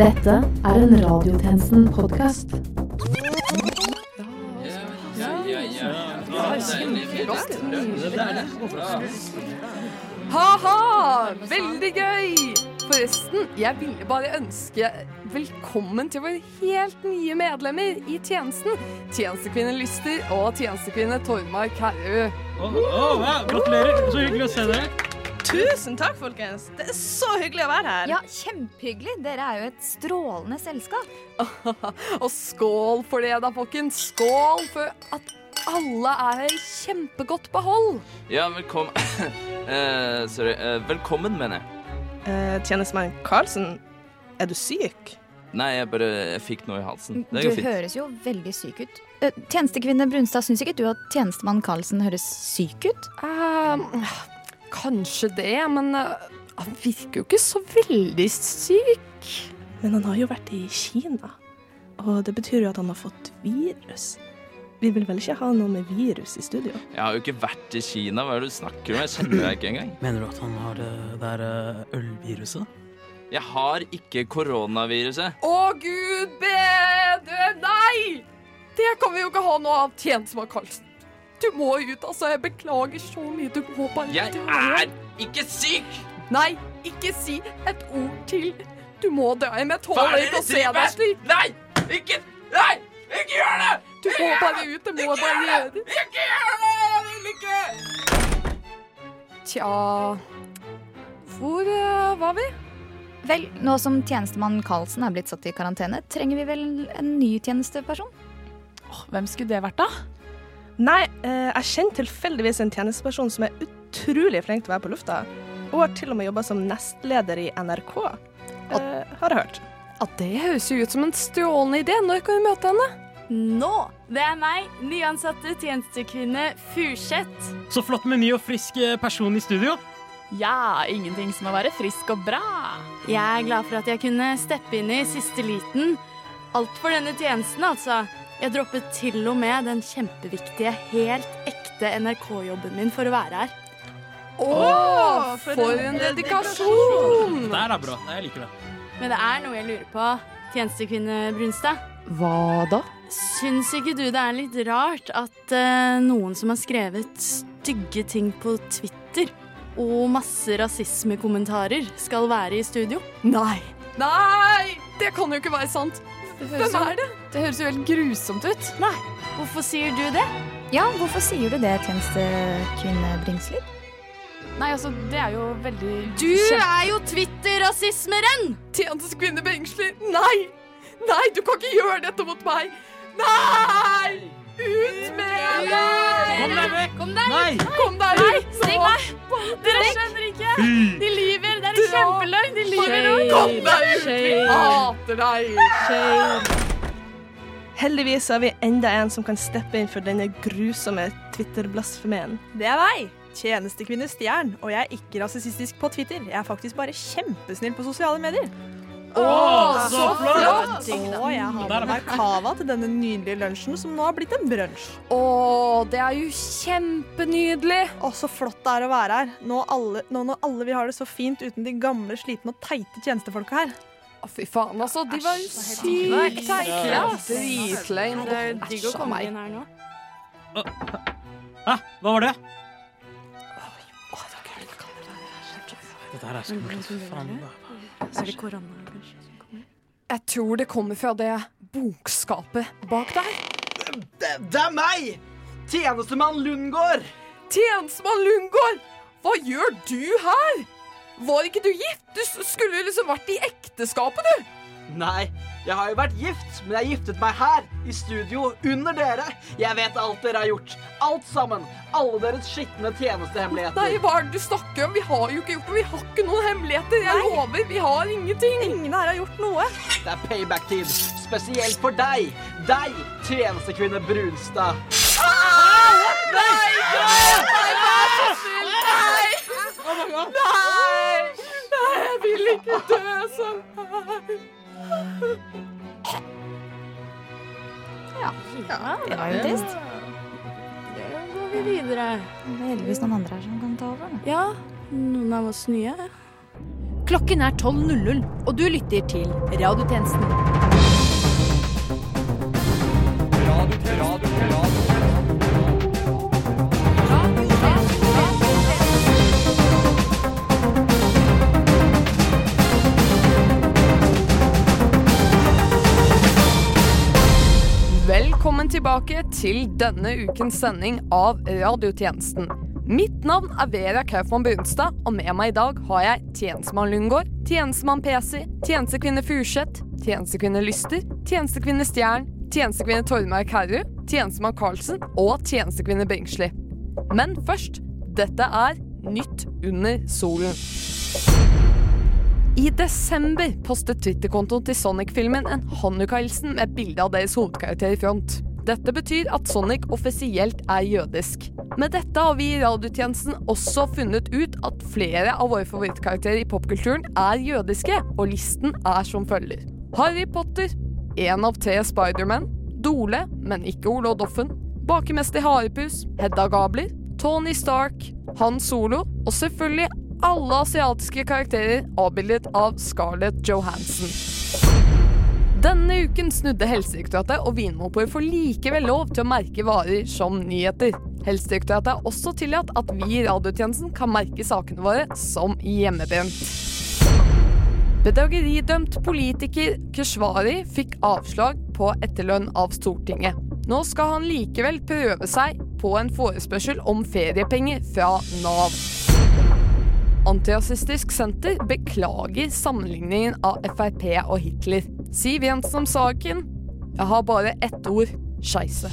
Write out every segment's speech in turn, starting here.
Dette er en Radiotjenesten-podkast. Ha-ha! Veldig gøy! Forresten, jeg ville bare ønske velkommen til våre helt nye medlemmer i tjenesten. Tjenestekvinne Lyster og tjenestekvinne Tormar Kærø. gratulerer. Så hyggelig å se dere. Tusen takk, folkens. Det er så hyggelig å være her. Ja, kjempehyggelig. Dere er jo et strålende selskap. Og skål for det, da, folkens. Skål for at alle er i kjempegodt behold. Ja, velkommen uh, Sorry. Uh, velkommen, mener jeg. Uh, tjenestemann Karlsen, er du syk? Nei, jeg bare jeg fikk noe i halsen. Det Du fint. høres jo veldig syk ut. Eh, Tjenestekvinne Brunstad, syns ikke du at tjenestemann Karlsen høres syk ut? Eh, kanskje det, men eh, han virker jo ikke så veldig syk. Men han har jo vært i Kina, og det betyr jo at han har fått virus. Vi vil vel ikke ha noe med virus i studio? Jeg har jo ikke vært i Kina. Hva er det du snakker om? Jeg kjenner deg ikke engang. Mener du at han har det der eh, ølviruset? Jeg har ikke koronaviruset. Å, gud bedre! Nei! Det kan vi jo ikke ha noe av, tjenestemann Karlsen. Du må ut, altså. Jeg beklager så mye. Du må bare Jeg dra. er ikke syk! Nei, ikke si et ord til. Du må dra hjem. Jeg tåler er ikke å se deg slik. Nei! Ikke Nei! Ikke gjør det! Du må bare ut. Det må bare gjøre det. Ikke gjør det! Jeg vil ikke! Tja Hvor uh, var vi? Vel, nå som tjenestemann Karlsen er blitt satt i karantene, trenger vi vel en ny tjenesteperson? Hvem skulle det vært, da? Nei, eh, jeg kjenner tilfeldigvis en tjenesteperson som er utrolig flink til å være på lufta, og har til og med jobba som nestleder i NRK. Eh, har jeg hørt. Ja, Det høres jo ut som en strålende idé. Når kan vi møte henne? Nå! Det er meg, nyansatte tjenestekvinne Furseth. Så flott med ny og frisk eh, person i studio. Ja, ingenting som å være frisk og bra. Jeg er glad for at jeg kunne steppe inn i siste liten. Alt for denne tjenesten, altså. Jeg droppet til og med den kjempeviktige, helt ekte NRK-jobben min for å være her. Å, for for en dedikasjon! Det er bra. Jeg liker det. Men det er noe jeg lurer på, tjenestekvinne Brunstad. Hva da? Syns ikke du det er litt rart at uh, noen som har skrevet stygge ting på Twitter og masse rasismekommentarer, skal være i studio? Nei. Nei! Det kan jo ikke være sant. Hvem er det? Det høres jo helt grusomt ut. Nei, hvorfor sier du det? Ja, hvorfor sier du det, tjenestekvinne Bringsli? Nei, altså, det er jo veldig Du er jo Twitter-rasismeren! Tjenestekvinne Bengsli. Nei! Nei, du kan ikke gjøre dette mot meg! Nei! Ut med deg! Kom deg vekk! Kom deg! Nei! Kom deg Nei, ut stikk meg! Dere skjønner ikke! De lyver! Det er en kjempeløgn! De lyver nå! Kom deg ut! Vi hater deg! Heldigvis har vi enda en som kan steppe inn for denne grusomme Twitter-blasfemien. Det er meg, tjenestekvinne Stjern, og jeg er ikke rasistisk på Twitter. Jeg er faktisk bare kjempesnill på sosiale medier. Å, så flott! Og jeg har med meg cava til denne nydelige lunsjen, som nå har blitt en brunsj. Å, det er jo kjempenydelig. Å, så flott det er å være her. Nå, alle, nå når alle vil ha det så fint uten de gamle, slitne og teite tjenestefolka her. Å, fy faen, altså. De var jo sykt teite. Ja. Dritlame. Det er digg å komme inn her nå. Hæ? Hva var det? Dette her er skummelt. Faen. Så er det korona, kanskje. Jeg tror det kommer fra det bokskapet bak der. Det, det er meg! Tjenestemann Lundgaard. Tjenestemann Lundgaard! Hva gjør du her? Var ikke du gift? Du skulle liksom vært i ekteskapet, du. Nei, jeg har jo vært gift, men jeg giftet meg her, i studio, under dere. Jeg vet alt dere har gjort. Alt sammen. Alle deres skitne tjenestehemmeligheter. Nei, hva er det du snakker om? Vi har jo ikke gjort noe. Vi har ikke noen hemmeligheter. Jeg lover, vi har ingenting. Ingen her har gjort noe. Det er payback-tid. Spesielt for deg. Deg, tjenestekvinne Brunstad. Nei! Nei! Snill! Nei! Nei! Nei, jeg vil ikke dø sånn her. Ja, det var jo trist. Da går vi videre. Det er heldigvis noen andre her som kan ta over. Ja, noen av oss nye. Klokken er 12.00, og du lytter til Radiotjenesten. Velkommen tilbake til denne ukens sending av Radiotjenesten. Mitt navn er Vera Kaufmann Brunstad, og med meg i dag har jeg tjenestemann Lundgaard, tjenestemann PC, tjenestekvinne Furseth, tjenestekvinne Lyster, tjenestekvinne Stjern, tjenestekvinne Tormark Herru, tjenestemann Karlsen og tjenestekvinne Bringsli. Men først, dette er Nytt under solen. I desember postet Twitter-kontoen til Sonic-filmen en Hanukka-hilsen med bilde av deres hovedkarakter i front. Dette betyr at Sonic offisielt er jødisk. Med dette har vi i radiotjenesten også funnet ut at flere av våre favorittkarakterer i popkulturen er jødiske, og listen er som følger. Harry Potter, én av tre Spiderman, Dole, men ikke Ole Doffen, bakemester Harepus, Hedda Gabler, Tony Stark, Han Solo og selvfølgelig alle asiatiske karakterer avbildet av Scarlett Johansson. Denne uken snudde Helsedirektoratet, og Vinmonopolet får likevel lov til å merke varer som nyheter. Helsedirektoratet har også tillatt at vi i radiotjenesten kan merke sakene våre som hjemmebrent. Bedrageridømt politiker Keshvari fikk avslag på etterlønn av Stortinget. Nå skal han likevel prøve seg på en forespørsel om feriepenger fra Nav. Antirasistisk Senter beklager sammenligningen av Frp og Hitler. Siv Jensen om saken. Jeg har bare ett ord skeise.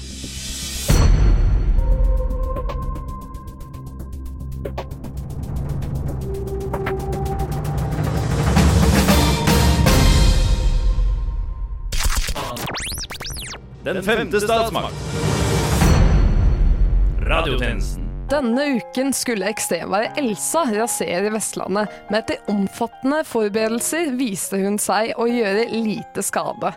Den femte statsmakt. Radiotjenesten. Denne uken skulle ekstremværet Elsa rasere Vestlandet, men etter omfattende forberedelser viste hun seg å gjøre lite skade.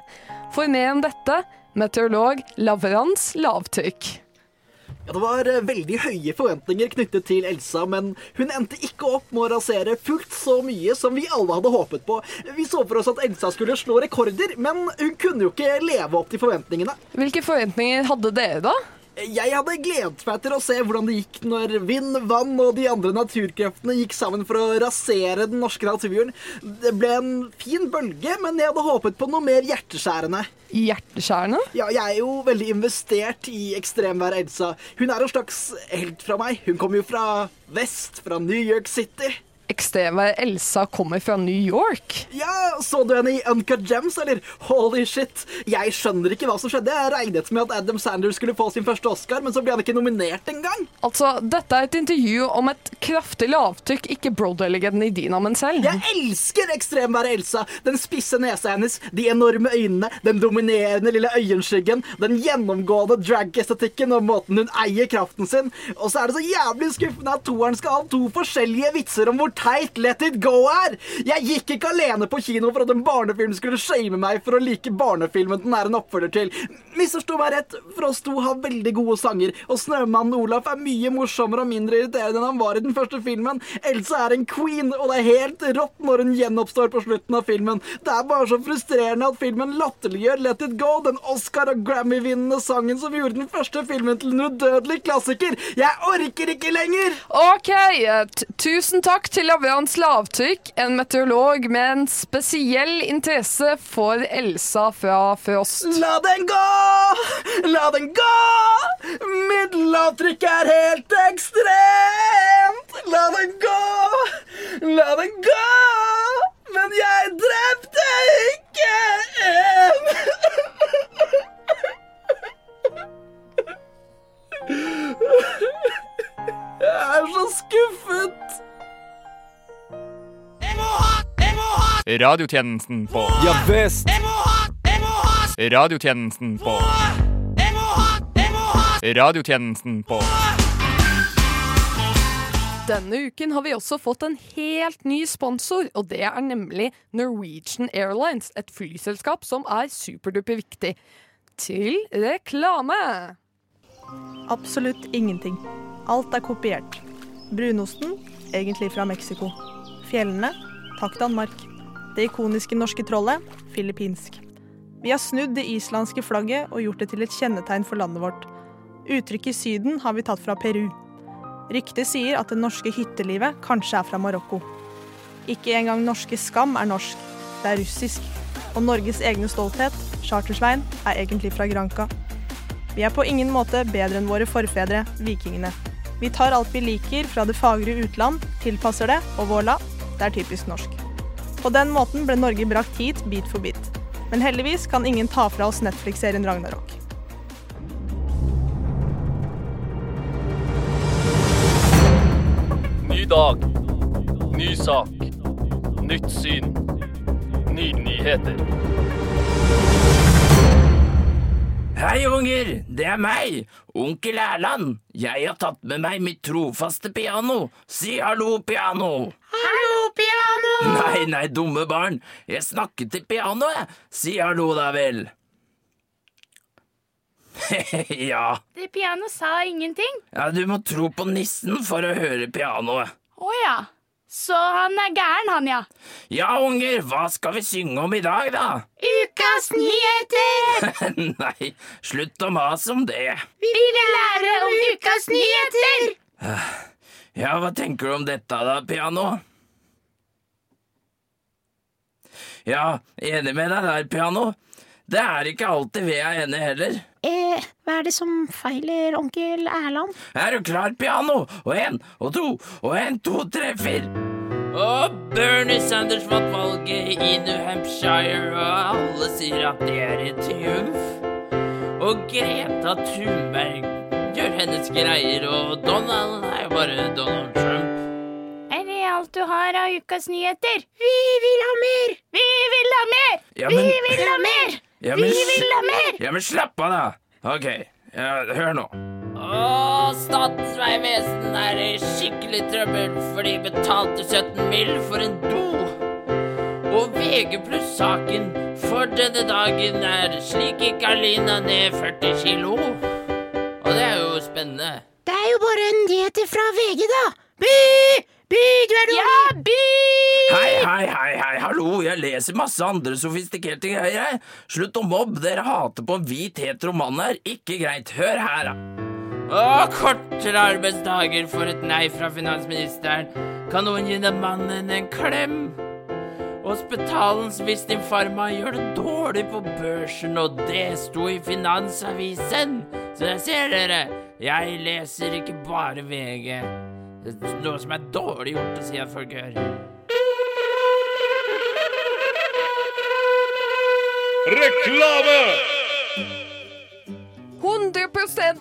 For mer om dette, meteorolog Lavrans lavtrykk. Ja, Det var eh, veldig høye forventninger knyttet til Elsa, men hun endte ikke opp med å rasere fullt så mye som vi alle hadde håpet på. Vi så for oss at Elsa skulle slå rekorder, men hun kunne jo ikke leve opp til forventningene. Hvilke forventninger hadde dere, da? Jeg hadde gledet meg til å se hvordan det gikk når vind, vann og de andre naturkreftene gikk sammen for å rasere den norske naturen. Det ble en fin bølge, men jeg hadde håpet på noe mer hjerteskjærende. Hjerteskjærende? Ja, jeg er jo veldig investert i ekstremvær Elsa. Hun er en slags helt fra meg. Hun kommer jo fra vest, fra New York City. Ekstremværet Elsa kommer fra New York? Ja, Så du henne i Uncut Gems, eller? Holy shit. Jeg skjønner ikke hva som skjedde. Jeg regnet med at Adam Sanders skulle få sin første Oscar, men så ble han ikke nominert engang. Altså, dette er et intervju om et kraftig lavtrykk, ikke Broadway-legenden i Dinamen selv. Jeg elsker ekstremværet Elsa. Den spisse nesa hennes, de enorme øynene, den dominerende lille øyenskyggen, den gjennomgående drag-estetikken og måten hun eier kraften sin. Og så er det så jævlig skuffende at toeren skal ha to forskjellige vitser om hvor teit Let It Go er. Jeg gikk ikke alene på kino for at en barnefilm skulle shame meg for å like barnefilmen den er en oppfølger til. Misforstå meg rett, for oss to har veldig gode sanger, og Snømannen Olaf er mye morsommere og mindre irriterende enn han var i den første filmen. Elsa er en queen, og det er helt rått når hun gjenoppstår på slutten av filmen. Det er bare så frustrerende at filmen latterliggjør Let It Go, den Oscar- og Grammy-vinnende sangen som gjorde den første filmen til en udødelig klassiker. Jeg orker ikke lenger! OK, tusen takk til Lavrans lavtrykk, en meteorolog med en spesiell interesse for Elsa fra Frost. La den gå! La den gå! Mitt lavtrykk er helt ekstremt! La den gå! La den gå! Men jeg drepte ikke en! Jeg er så skuffet! Radiotjenesten på Ja visst! Radiotjenesten på Radiotjenesten på Denne uken har vi også fått en helt ny sponsor, og det er nemlig Norwegian Airlines, et flyselskap som er superduper viktig. Til reklame! Absolutt ingenting. Alt er kopiert. Brunosten, egentlig fra Mexico. Fjellene, Takk, Danmark. Det ikoniske norske trollet filippinsk. Vi har snudd det islandske flagget og gjort det til et kjennetegn for landet vårt. Uttrykket Syden har vi tatt fra Peru. Ryktet sier at det norske hyttelivet kanskje er fra Marokko. Ikke engang norske Skam er norsk, det er russisk. Og Norges egne stolthet, Chartersvein, er egentlig fra Granca. Vi er på ingen måte bedre enn våre forfedre, vikingene. Vi tar alt vi liker fra det fagre utland, tilpasser det, og voilà, det er typisk norsk. På den måten ble Norge brakt hit bit for bit. Men heldigvis kan ingen ta fra oss Netflix-serien Ragnarok. Ny dag. Ny sak. Nytt syn. Nye nyheter. Hei, unger! Det er meg, onkel Erland. Jeg har tatt med meg mitt trofaste piano. Si hallo, piano! Hallo, piano! Nei, nei, dumme barn. Jeg snakket til pianoet. Si hallo, da vel. ja. Det pianoet sa ingenting. ja, du må tro på nissen for å høre pianoet. Å ja. Så han er gæren, han, ja. Ja, unger, hva skal vi synge om i dag, da? Ukas nyheter! nei, slutt å mase om det. Vi vil lære om ukas nyheter! Ja, hva tenker du om dette da, piano? Ja, enig med deg der, piano. Det er ikke alltid vi er enige heller. Eh, hva er det som feiler onkel Erland? Er du klar, piano? Og en, og to, og en, to, tre, fire. Og Bernie Sanders vant valget i New Hampshire, og alle sier at det er en triumf. Og Greta Thunberg gjør hennes greier, og Donald er jo bare Donald Trump. Alt du har av ukas nyheter? Vi vil ha mer! Vi vil ha mer! Ja, men- Vi vil ha mer! Ja, men, Vi vil ha mer! Ja, men slapp av, da. Ok, ja, hør nå. Å, Statens vegvesen er i skikkelig trøbbel, for de betalte 17 mill. for en do. Og VG pluss-saken for denne dagen er slik gikk Alina ned 40 kilo. Og det er jo spennende. Det er jo bare nyheter fra VG, da. By! By, du er dum! Ja, by! Hei, hei, hei, hei, hallo, jeg leser masse andre sofistikerte greier, jeg. Slutt å mobbe, dere hater på en hvit hetero mann her. Ikke greit, hør her, da. Å, kortere arbeidsdager for et nei fra finansministeren. Kan noen gi den mannen en klem? Hospitalens Vistin Pharma gjør det dårlig på børsen, og det sto i Finansavisen. Så jeg ser dere, jeg leser ikke bare VG. Det noe som er dårlig gjort å si at folk gjør. Reklame! 100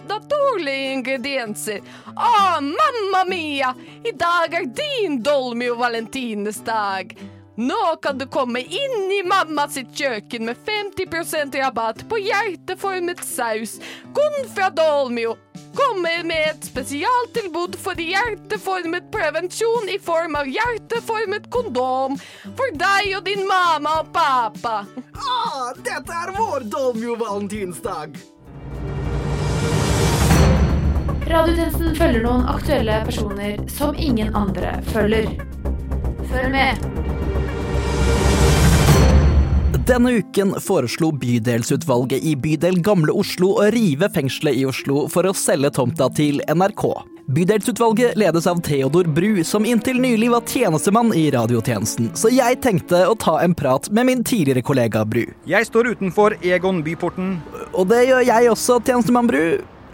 naturlige ingredienser. Å, mamma mia! I dag er din dolmio valentines dag. Nå kan du komme inn i mamma sitt kjøkken med 50% rabatt på hjerteformet saus. Kun fra Dolmio. Kommer med et spesialtilbud for hjerteformet prevensjon i form av hjerteformet kondom. For deg og din mamma og pappa. Ah, dette er vår Dolmio valentinsdag. Radiotjenesten følger noen aktuelle personer som ingen andre følger. Følg med. Denne uken foreslo bydelsutvalget i bydel Gamle Oslo å rive fengselet i Oslo for å selge tomta til NRK. Bydelsutvalget ledes av Theodor Bru, som inntil nylig var tjenestemann i radiotjenesten, så jeg tenkte å ta en prat med min tidligere kollega Bru. Jeg står utenfor Egon byporten. Og det gjør jeg også, tjenestemann Bru.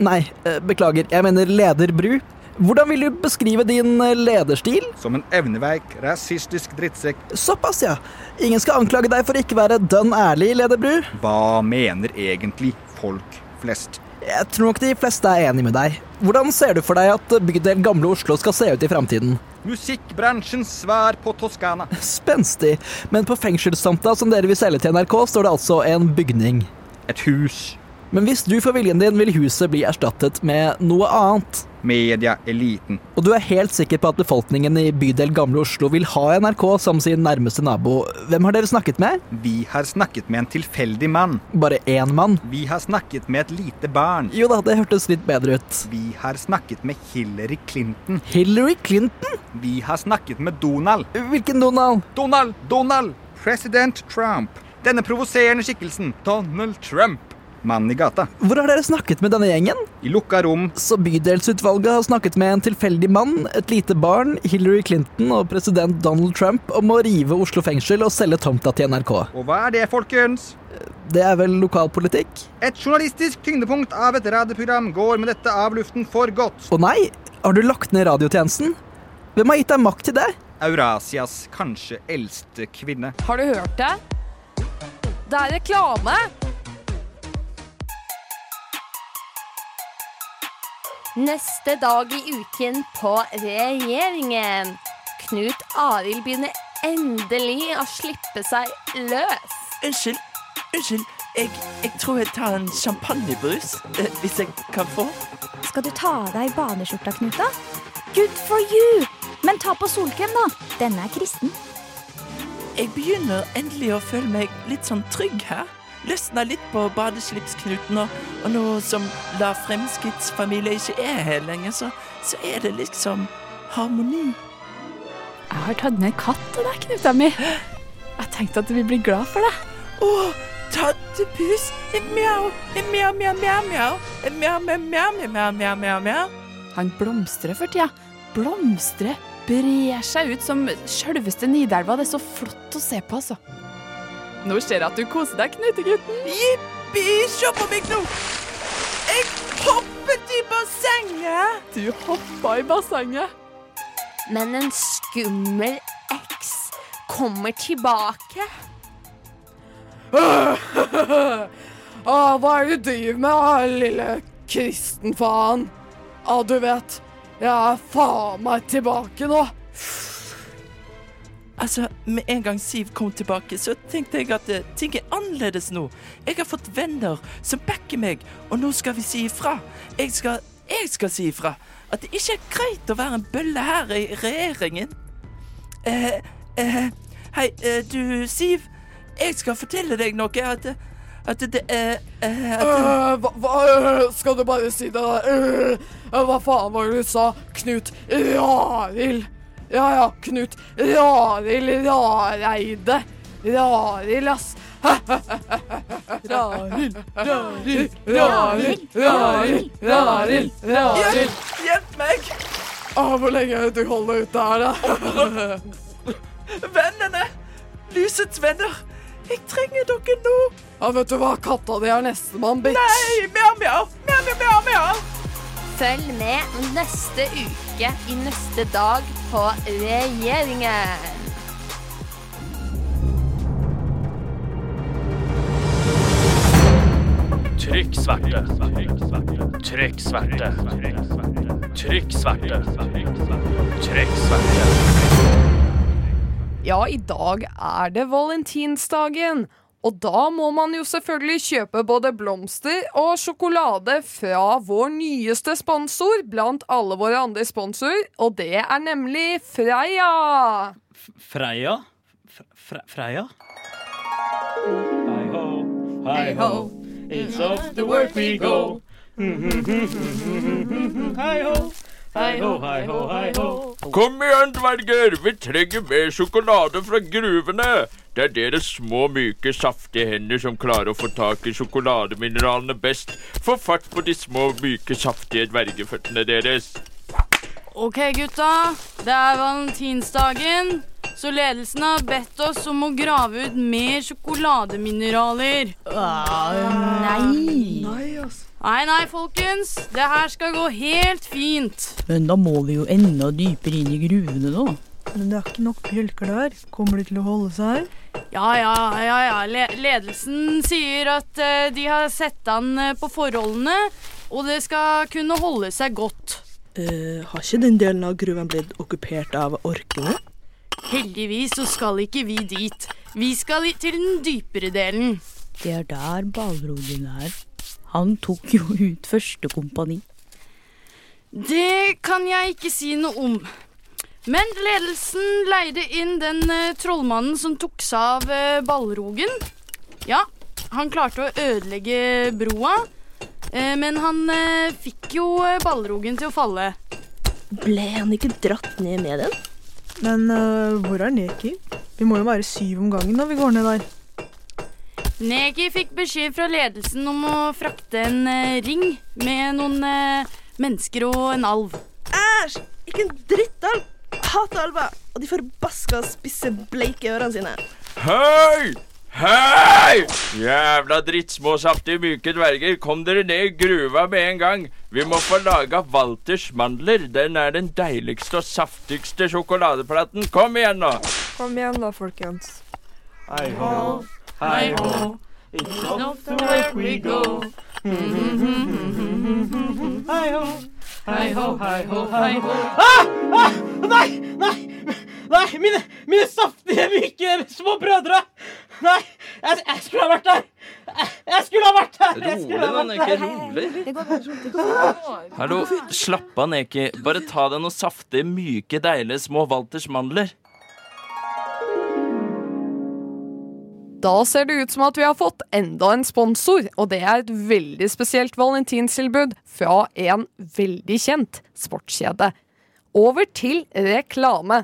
Nei, eh, beklager, jeg mener leder Bru. Hvordan vil du beskrive din eh, lederstil? Som en evneveik, rasistisk drittsekk. Såpass, ja. Ingen skal anklage deg for ikke være dønn ærlig, lederbru. Hva mener egentlig folk flest? Jeg tror nok de fleste er enig med deg. Hvordan ser du for deg at bydel Gamle Oslo skal se ut i framtiden? Musikkbransjens svar på Toskana. Spenstig. Men på fengselstomta som dere vil selge til NRK, står det altså en bygning. Et hus. Men hvis du får viljen din, vil huset bli erstattet med noe annet. Medieeliten. Og du er helt sikker på at befolkningen i bydel Gamle Oslo vil ha NRK som sin nærmeste nabo. Hvem har dere snakket med? Vi har snakket med en tilfeldig mann. Bare én mann? Vi har snakket med et lite barn. Jo da, det hørtes litt bedre ut. Vi har snakket med Hillary Clinton. Hillary Clinton? Vi har snakket med Donald. Hvilken Donald? Donald! Donald! President Trump. Denne provoserende skikkelsen. Donald Trump. Mannen i gata. Hvor har dere snakket med denne gjengen? I lukka rom. Så bydelsutvalget har snakket med en tilfeldig mann, et lite barn, Hillary Clinton og president Donald Trump om å rive Oslo fengsel og selge tomta til NRK. Og hva er det, folkens? Det er vel lokalpolitikk? Et journalistisk tyngdepunkt av et radioprogram går med dette av luften for godt. Å nei, har du lagt ned radiotjenesten? Hvem har gitt deg makt til det? Eurasias kanskje eldste kvinne. Har du hørt det? Det er reklame! Neste dag i uken på regjeringen. Knut Arild begynner endelig å slippe seg løs. Unnskyld, unnskyld. Jeg, jeg tror jeg tar en champagnebrus, eh, hvis jeg kan få. Skal du ta av deg baneskjorta, Knut? da? Good for you! Men ta på solkrem, da. Denne er kristen. Jeg begynner endelig å føle meg litt sånn trygg her. Løsna litt på badeslipsknuten, og, og nå som La Fremskrittsfamilie ikke er her lenger, så, så er det liksom harmoni. Jeg har tatt med en katt til deg, Knuta mi. Jeg tenkte at du ville bli glad for det. Å, tattepus! Mjau, mjau, mjau, mjau, mjau. Mjau, mjau, mjau, mjau, mjau, mjau, mjau, mjau. Han blomstrer for tida. Blomstrer, brer seg ut som sjølveste Nidelva. Det er så flott å se på, altså. Nå ser jeg at du koser deg, Knutegutten. Jippi, se på meg nå! Jeg hoppet i bassenget! Du hoppa i bassenget. Men en skummel eks kommer tilbake. ah, hva er det du driver med, ah, lille kristenfaen? Ah, du vet, jeg er faen meg tilbake nå. Altså, Med en gang Siv kom tilbake, så tenkte jeg at eh, ting er annerledes nå. Jeg har fått venner som backer meg, og nå skal vi si ifra. Jeg skal, jeg skal si ifra at det ikke er greit å være en bølle her i regjeringen. Eh, eh, hei, eh, du Siv. Jeg skal fortelle deg noe. At, at det er eh, hva, hva Skal du bare si det? Hva faen var det du sa? Knut Rarild. Ja ja, Knut Rarild Rareide. Rarild, ass. Rarild, Rarild, Rarild, Rarild, Rarild. Hjelp, hjelp meg! Ah, hvor lenge det du holder ut her, da? Vennene! Lysets venner. Jeg trenger dere nå. Ja, vet du hva? Katta di er nestemann, bitch. Nei, mjau. Mjau, mjau, mjau, mjau. Følg med neste uke i Neste dag på regjeringen. Trykk sverte. Trykk sverte. Trykk sverte. Trykk sverte. Ja, i dag er det valentinsdagen. Og da må man jo selvfølgelig kjøpe både blomster og sjokolade fra vår nyeste sponsor blant alle våre andre sponsorer, og det er nemlig Freia. Freia? Fre Freia? Hei ho, hei ho, it's off to work we go. Hei ho, hei ho, hei ho, hei ho. Kom igjen, dverger! Vi trenger mer sjokolade fra gruvene! Det er deres små, myke, saftige hender som klarer å få tak i sjokolademineralene best. Få fart på de små, myke, saftige dvergeføttene deres. OK, gutta. Det er valentinsdagen, så ledelsen har bedt oss om å grave ut mer sjokolademineraler. nei. Nei, nei, nei, folkens. Det her skal gå helt fint. Men da må vi jo enda dypere inn i gruvene, da. Men det er ikke nok bjølker der. Kommer de til å holde seg? Ja, ja, ja. ja. Le ledelsen sier at uh, de har sett an eh, på forholdene, og det skal kunne holde seg godt. Uh, har ikke den delen av gruven blitt okkupert av orkene? Heldigvis så skal ikke vi dit. Vi skal til den dypere delen. Det er der balrodene er. Han tok jo ut første kompani. Det kan jeg ikke si noe om. Men ledelsen leide inn den eh, trollmannen som tok seg av eh, ballrogen. Ja, han klarte å ødelegge broa, eh, men han eh, fikk jo eh, ballrogen til å falle. Ble han ikke dratt ned med den? Men øh, hvor er Neki? Vi må jo være syv om gangen når vi går ned der. Neki fikk beskjed fra ledelsen om å frakte en eh, ring med noen eh, mennesker og en alv. Æsj! Ikke en drittalv! Hater alver! Og de forbaska spisse, bleike ørene sine. Hei! Hei! Jævla drittsmå, saftige, myke dverger. Kom dere ned i gruva med en gang. Vi må få laga Walters mandler. Den er den deiligste og saftigste sjokoladeplaten. Kom igjen, nå. Kom igjen da, folkens. Hei hei ho. It's off to way we go. Hei ho, hei ho, hei ho, hei ho. Ah! Ah! Nei! Nei! Nei! Mine, mine saftige, myke små brødre! Nei! Jeg, jeg skulle ha vært der! Jeg, jeg skulle ha vært der! Rolig, da, Neki. Rolig. Hallo, slapp av, Neki. Bare ta deg noen saftige, myke, deilige små Walters mandler. Da ser det ut som at vi har fått enda en sponsor, og det er et veldig spesielt valentinstilbud fra en veldig kjent sportskjede. Over til reklame.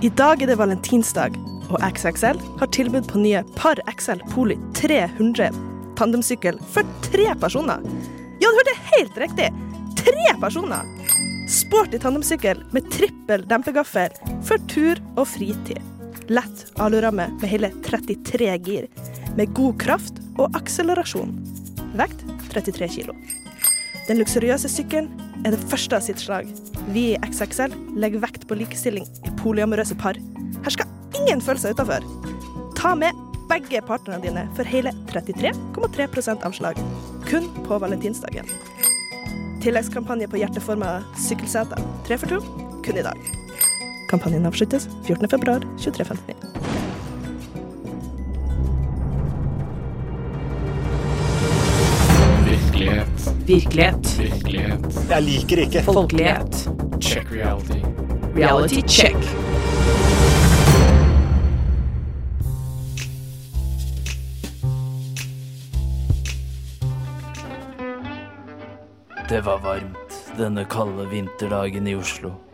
I dag er det valentinsdag, og XXL har tilbud på nye Par XL Poli 300 tandemsykkel for tre personer. Ja, du hørte helt riktig! Tre personer! Sporty tandemsykkel med trippel dempegaffel for tur og fritid. Lett aluramme med hele 33 gir, med god kraft og akselerasjon. Vekt 33 kilo. Den luksuriøse sykkelen er det første av sitt slag. Vi i XXL legger vekt på likestilling i polyamorøse par. Her skal ingen føle seg utafor. Ta med begge partnerne dine for hele 33,3% avslag. Kun på valentinsdagen. Tilleggskampanje på hjerteforma sykkelseter. Tre for to, kun i dag. Kampanjen avsluttes 14.2.2359. Virkelighet. Virkelighet. Virkelighet. Jeg liker ikke Folkelighet. Check reality. Reality check. Det var varmt denne kalde vinterdagen i Oslo.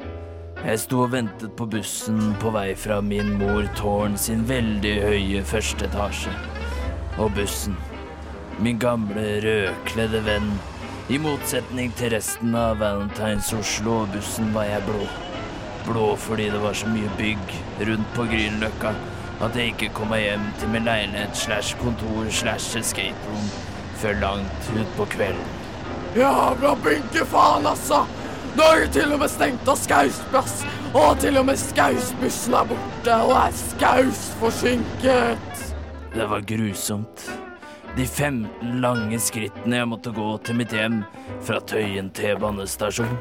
Jeg sto og ventet på bussen på vei fra min mor Tårn sin veldig høye første etasje. Og bussen, min gamle rødkledde venn, i motsetning til resten av Valentines Oslo bussen var jeg blå. Blå fordi det var så mye bygg rundt på Grünerløkka at jeg ikke kom meg hjem til min leilighet slash kontor slash escape room før langt utpå kvelden. Jævla faen, altså! Nå det til og med stengt av Skaus og til og med Skausbussen er borte, og er Skaus forsinket. Det var grusomt. De 15 lange skrittene jeg måtte gå til mitt hjem fra Tøyen T-banestasjon.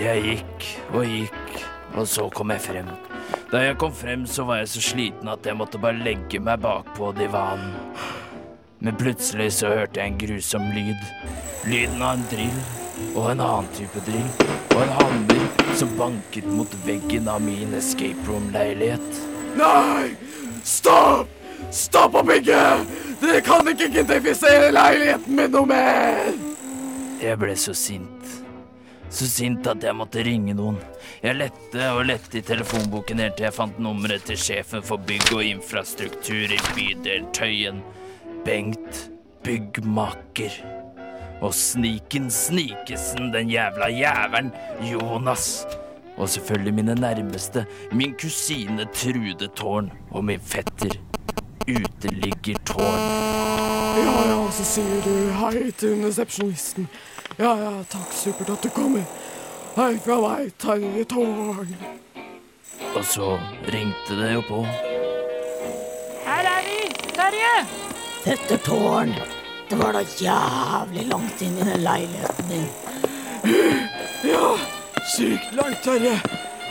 Jeg gikk og gikk, og så kom jeg frem. Da jeg kom frem, så var jeg så sliten at jeg måtte bare legge meg bakpå divanen. Men plutselig så hørte jeg en grusom lyd. Lyden av en drill, og en annen type drill, og en hammer som banket mot veggen av min escape room-leilighet. Nei! Stopp! Stopp å bygge! Dere kan ikke identifisere leiligheten min noe mer! Jeg ble så sint. Så sint at jeg måtte ringe noen. Jeg lette og lette i telefonboken helt til jeg fant nummeret til sjefen for bygg og infrastruktur i bydel Tøyen. Bengt Byggmaker. Og Sniken Snikesen, den jævla jævelen, Jonas. Og selvfølgelig mine nærmeste, min kusine Trude Tårn og min fetter Uteligger Tårn. Ja, ja, så sier du hei til resepsjonisten. Ja, ja, takk, supert at du kommer. Hei fra meg, Terje Tårn. Og så ringte det jo på. Her er vi! Terje! Dette tårn. Det var da jævlig langt inn i den leiligheten din. Ja, sykt langt, Terje.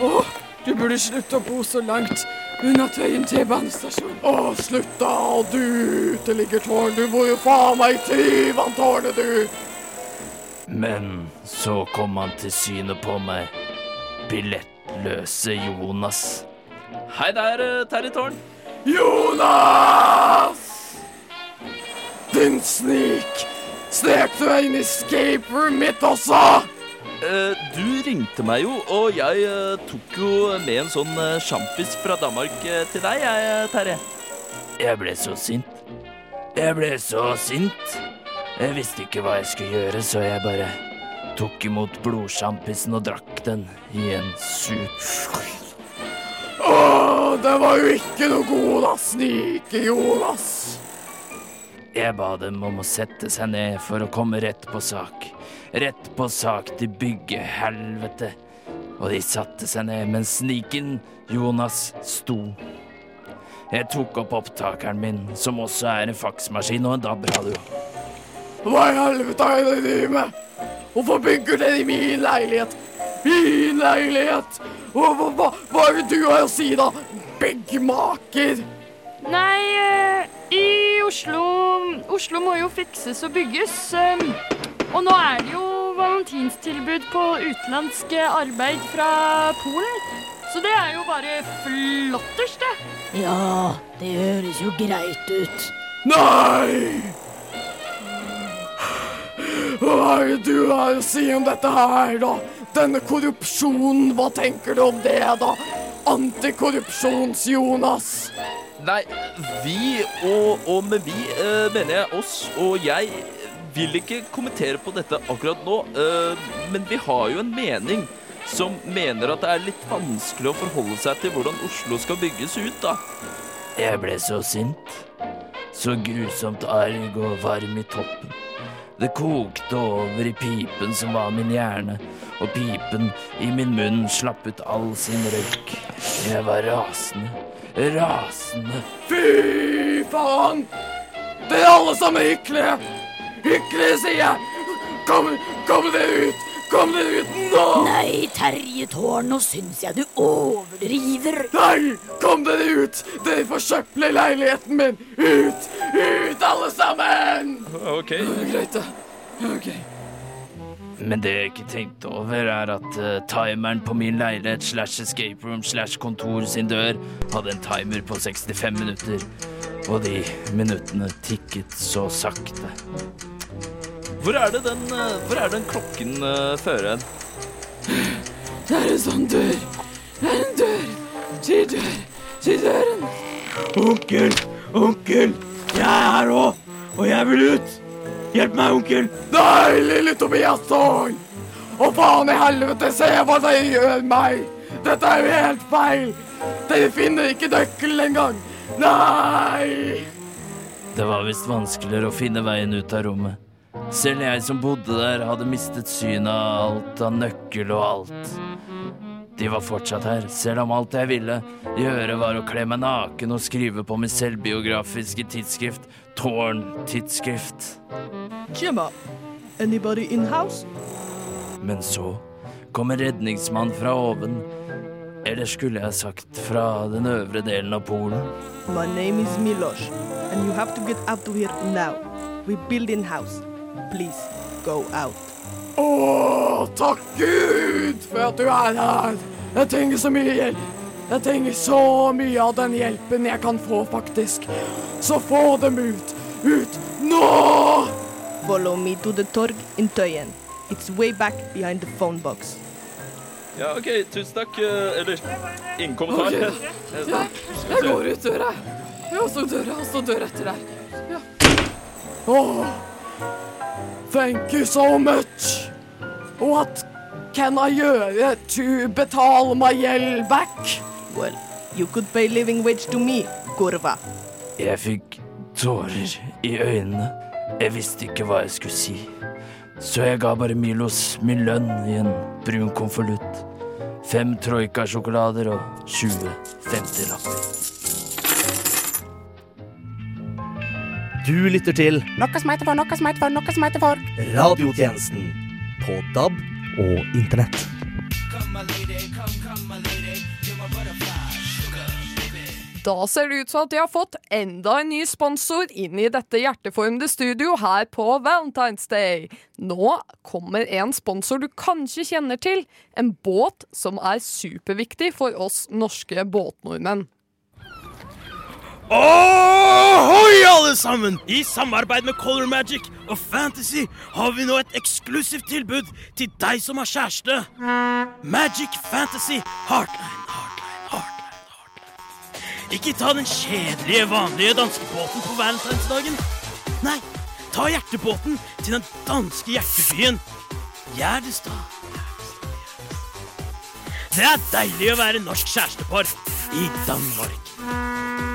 Å, du burde slutte å bo så langt. unna Tøyen T-banestasjon. Å, slutt da, du uteliggertårn. Du bor jo faen meg i Tyvanntårnet, du. Men så kom han til syne på meg. Billettløse Jonas. Hei der, eh, Terje Tårn. Jonas! Din snik! Snek du deg inn i escape room mitt også? Eh, du ringte meg jo, og jeg eh, tok jo med en sånn uh, sjampis fra Danmark til deg, jeg, Terje. Jeg ble så sint. Jeg ble så sint. Jeg visste ikke hva jeg skulle gjøre, så jeg bare tok imot blodsjampisen og drakk den i en sup. Åh, det var jo ikke noe god da, snike Jonas. Jeg ba dem om å sette seg ned for å komme rett på sak. Rett på sak til byggehelvete. Og de satte seg ned mens sniken Jonas sto. Jeg tok opp opptakeren min, som også er en faksmaskin og en DAB-radio. Hva i helvete er det de driver med? Hvorfor bygger dere i min leilighet? Min leilighet! Hva, hva, hva, hva er det du har å si, da? Byggmaker! Nei, eh, i Oslo Oslo må jo fikses og bygges. eh, Og nå er det jo valentinstilbud på utenlandsk arbeid fra Polen. Så det er jo bare flotters, det. Ja, det høres jo greit ut. Nei! Hva er det du har å si om dette her, da? Denne korrupsjonen, hva tenker du om det, da? Antikorrupsjons-Jonas. Nei, vi og, og med vi eh, mener jeg oss og jeg vil ikke kommentere på dette akkurat nå, eh, men vi har jo en mening som mener at det er litt vanskelig å forholde seg til hvordan Oslo skal bygges ut, da. Jeg ble så sint. Så grusomt arg og varm i toppen. Det kokte over i pipen som var min hjerne, og pipen i min munn slapp ut all sin røyk. Jeg var rasende. Rasende. Fy faen! Dere alle sammen er hykler! Hykler, sier jeg! Kom, kom dere ut! Kom dere ut nå! Nei, Terje Tårn, nå syns jeg du overdriver. Nei! Kom dere ut! Dere forsøpler leiligheten min! Ut! Ut, alle sammen! Ok. Greit, da. Ok. Men det jeg ikke tenkte over, er at uh, timeren på min leilighet slash escape room slash kontor sin dør hadde en timer på 65 minutter. Og de minuttene tikket så sakte. Hvor er det den, eh, hvor er den klokken uh, fører hen? Det er en sånn dør. Det er en dør. Til dør. Til døren. Onkel, onkel. Jeg er her òg, og jeg vil ut. Hjelp meg, onkel. Nei, lille Tobias Tårn. Å, faen i helvete, se hva de gjør meg. Dette er jo helt feil. Dere finner ikke nøkkelen engang. Nei. Det var visst vanskeligere å finne veien ut av rommet. Selv jeg som bodde der, hadde mistet synet av alt av nøkkel og alt. De var fortsatt her, selv om alt jeg ville gjøre var å kle meg naken og skrive på min selvbiografiske tidsskrift Tårn Tidsskrift. Gemma, anybody in house? Men så kom en redningsmann fra oven. Eller skulle jeg sagt fra den øvre delen av Polen. My name is Milos, and you have to get out of here now. We build in house. Please, go out. Å, takk Gud for at du er her. Jeg trenger så mye hjelp. Jeg trenger så mye av den hjelpen jeg kan få, faktisk. Så få dem ut. Ut nå! Follow me to the torg in Tøyen. It's way back behind the phone box. Ja, OK. Tusen takk. eh, Eller ingen kommentar. Okay. Jeg, jeg går ut døra. Jeg også døra, og så døra etter deg. Ja. Åh, thank you so much. What can I gjøre to betale my gjeld back? Well, you could pay living wage to me, kurva. Jeg fikk tårer i øynene. Jeg visste ikke hva jeg skulle si. Så jeg ga bare Milos min lønn i en brun konvolutt. Fem Troika-sjokolader og 20 50-lapper. Du lytter til Noe som heter for, noe som heter for, noe som heter for. radiotjenesten på DAB og internett. Da ser det ut som at de har fått enda en ny sponsor inn i dette hjerteformede studio her på Valentine's Day. Nå kommer en sponsor du kanskje kjenner til. En båt som er superviktig for oss norske båtnordmenn. Ohoi, alle sammen! I samarbeid med Color Magic og Fantasy har vi nå et eksklusivt tilbud til deg som har kjæreste. Magic Fantasy Heartline. Ikke ta den kjedelige, vanlige danskebåten på valentinsdagen. Nei, ta hjertebåten til den danske hjertebyen Gjerdestad. Det er deilig å være norsk kjærestepar i Danmark.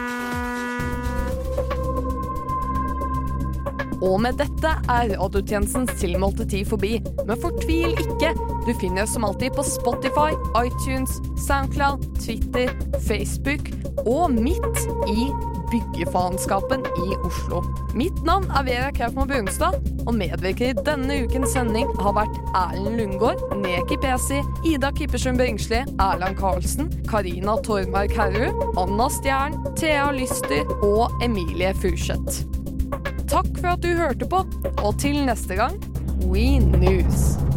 Og med dette er radiotjenestens tilmålte tid forbi. Men fortvil ikke. Du finner oss som alltid på Spotify, iTunes, Soundcloud, Twitter, Facebook og midt i byggefaenskapen i Oslo. Mitt navn er Vera Kaupmann Brunstad, og medvirker i denne ukens sending har vært Erlend Lundgaard, Neki Pesi, Ida Kippersund Bringsli, Erland Karlsen, Karina Tormark Herrud, Anna Stjern, Thea Lyster og Emilie Furseth. Takk for at du hørte på, og til neste gang We News.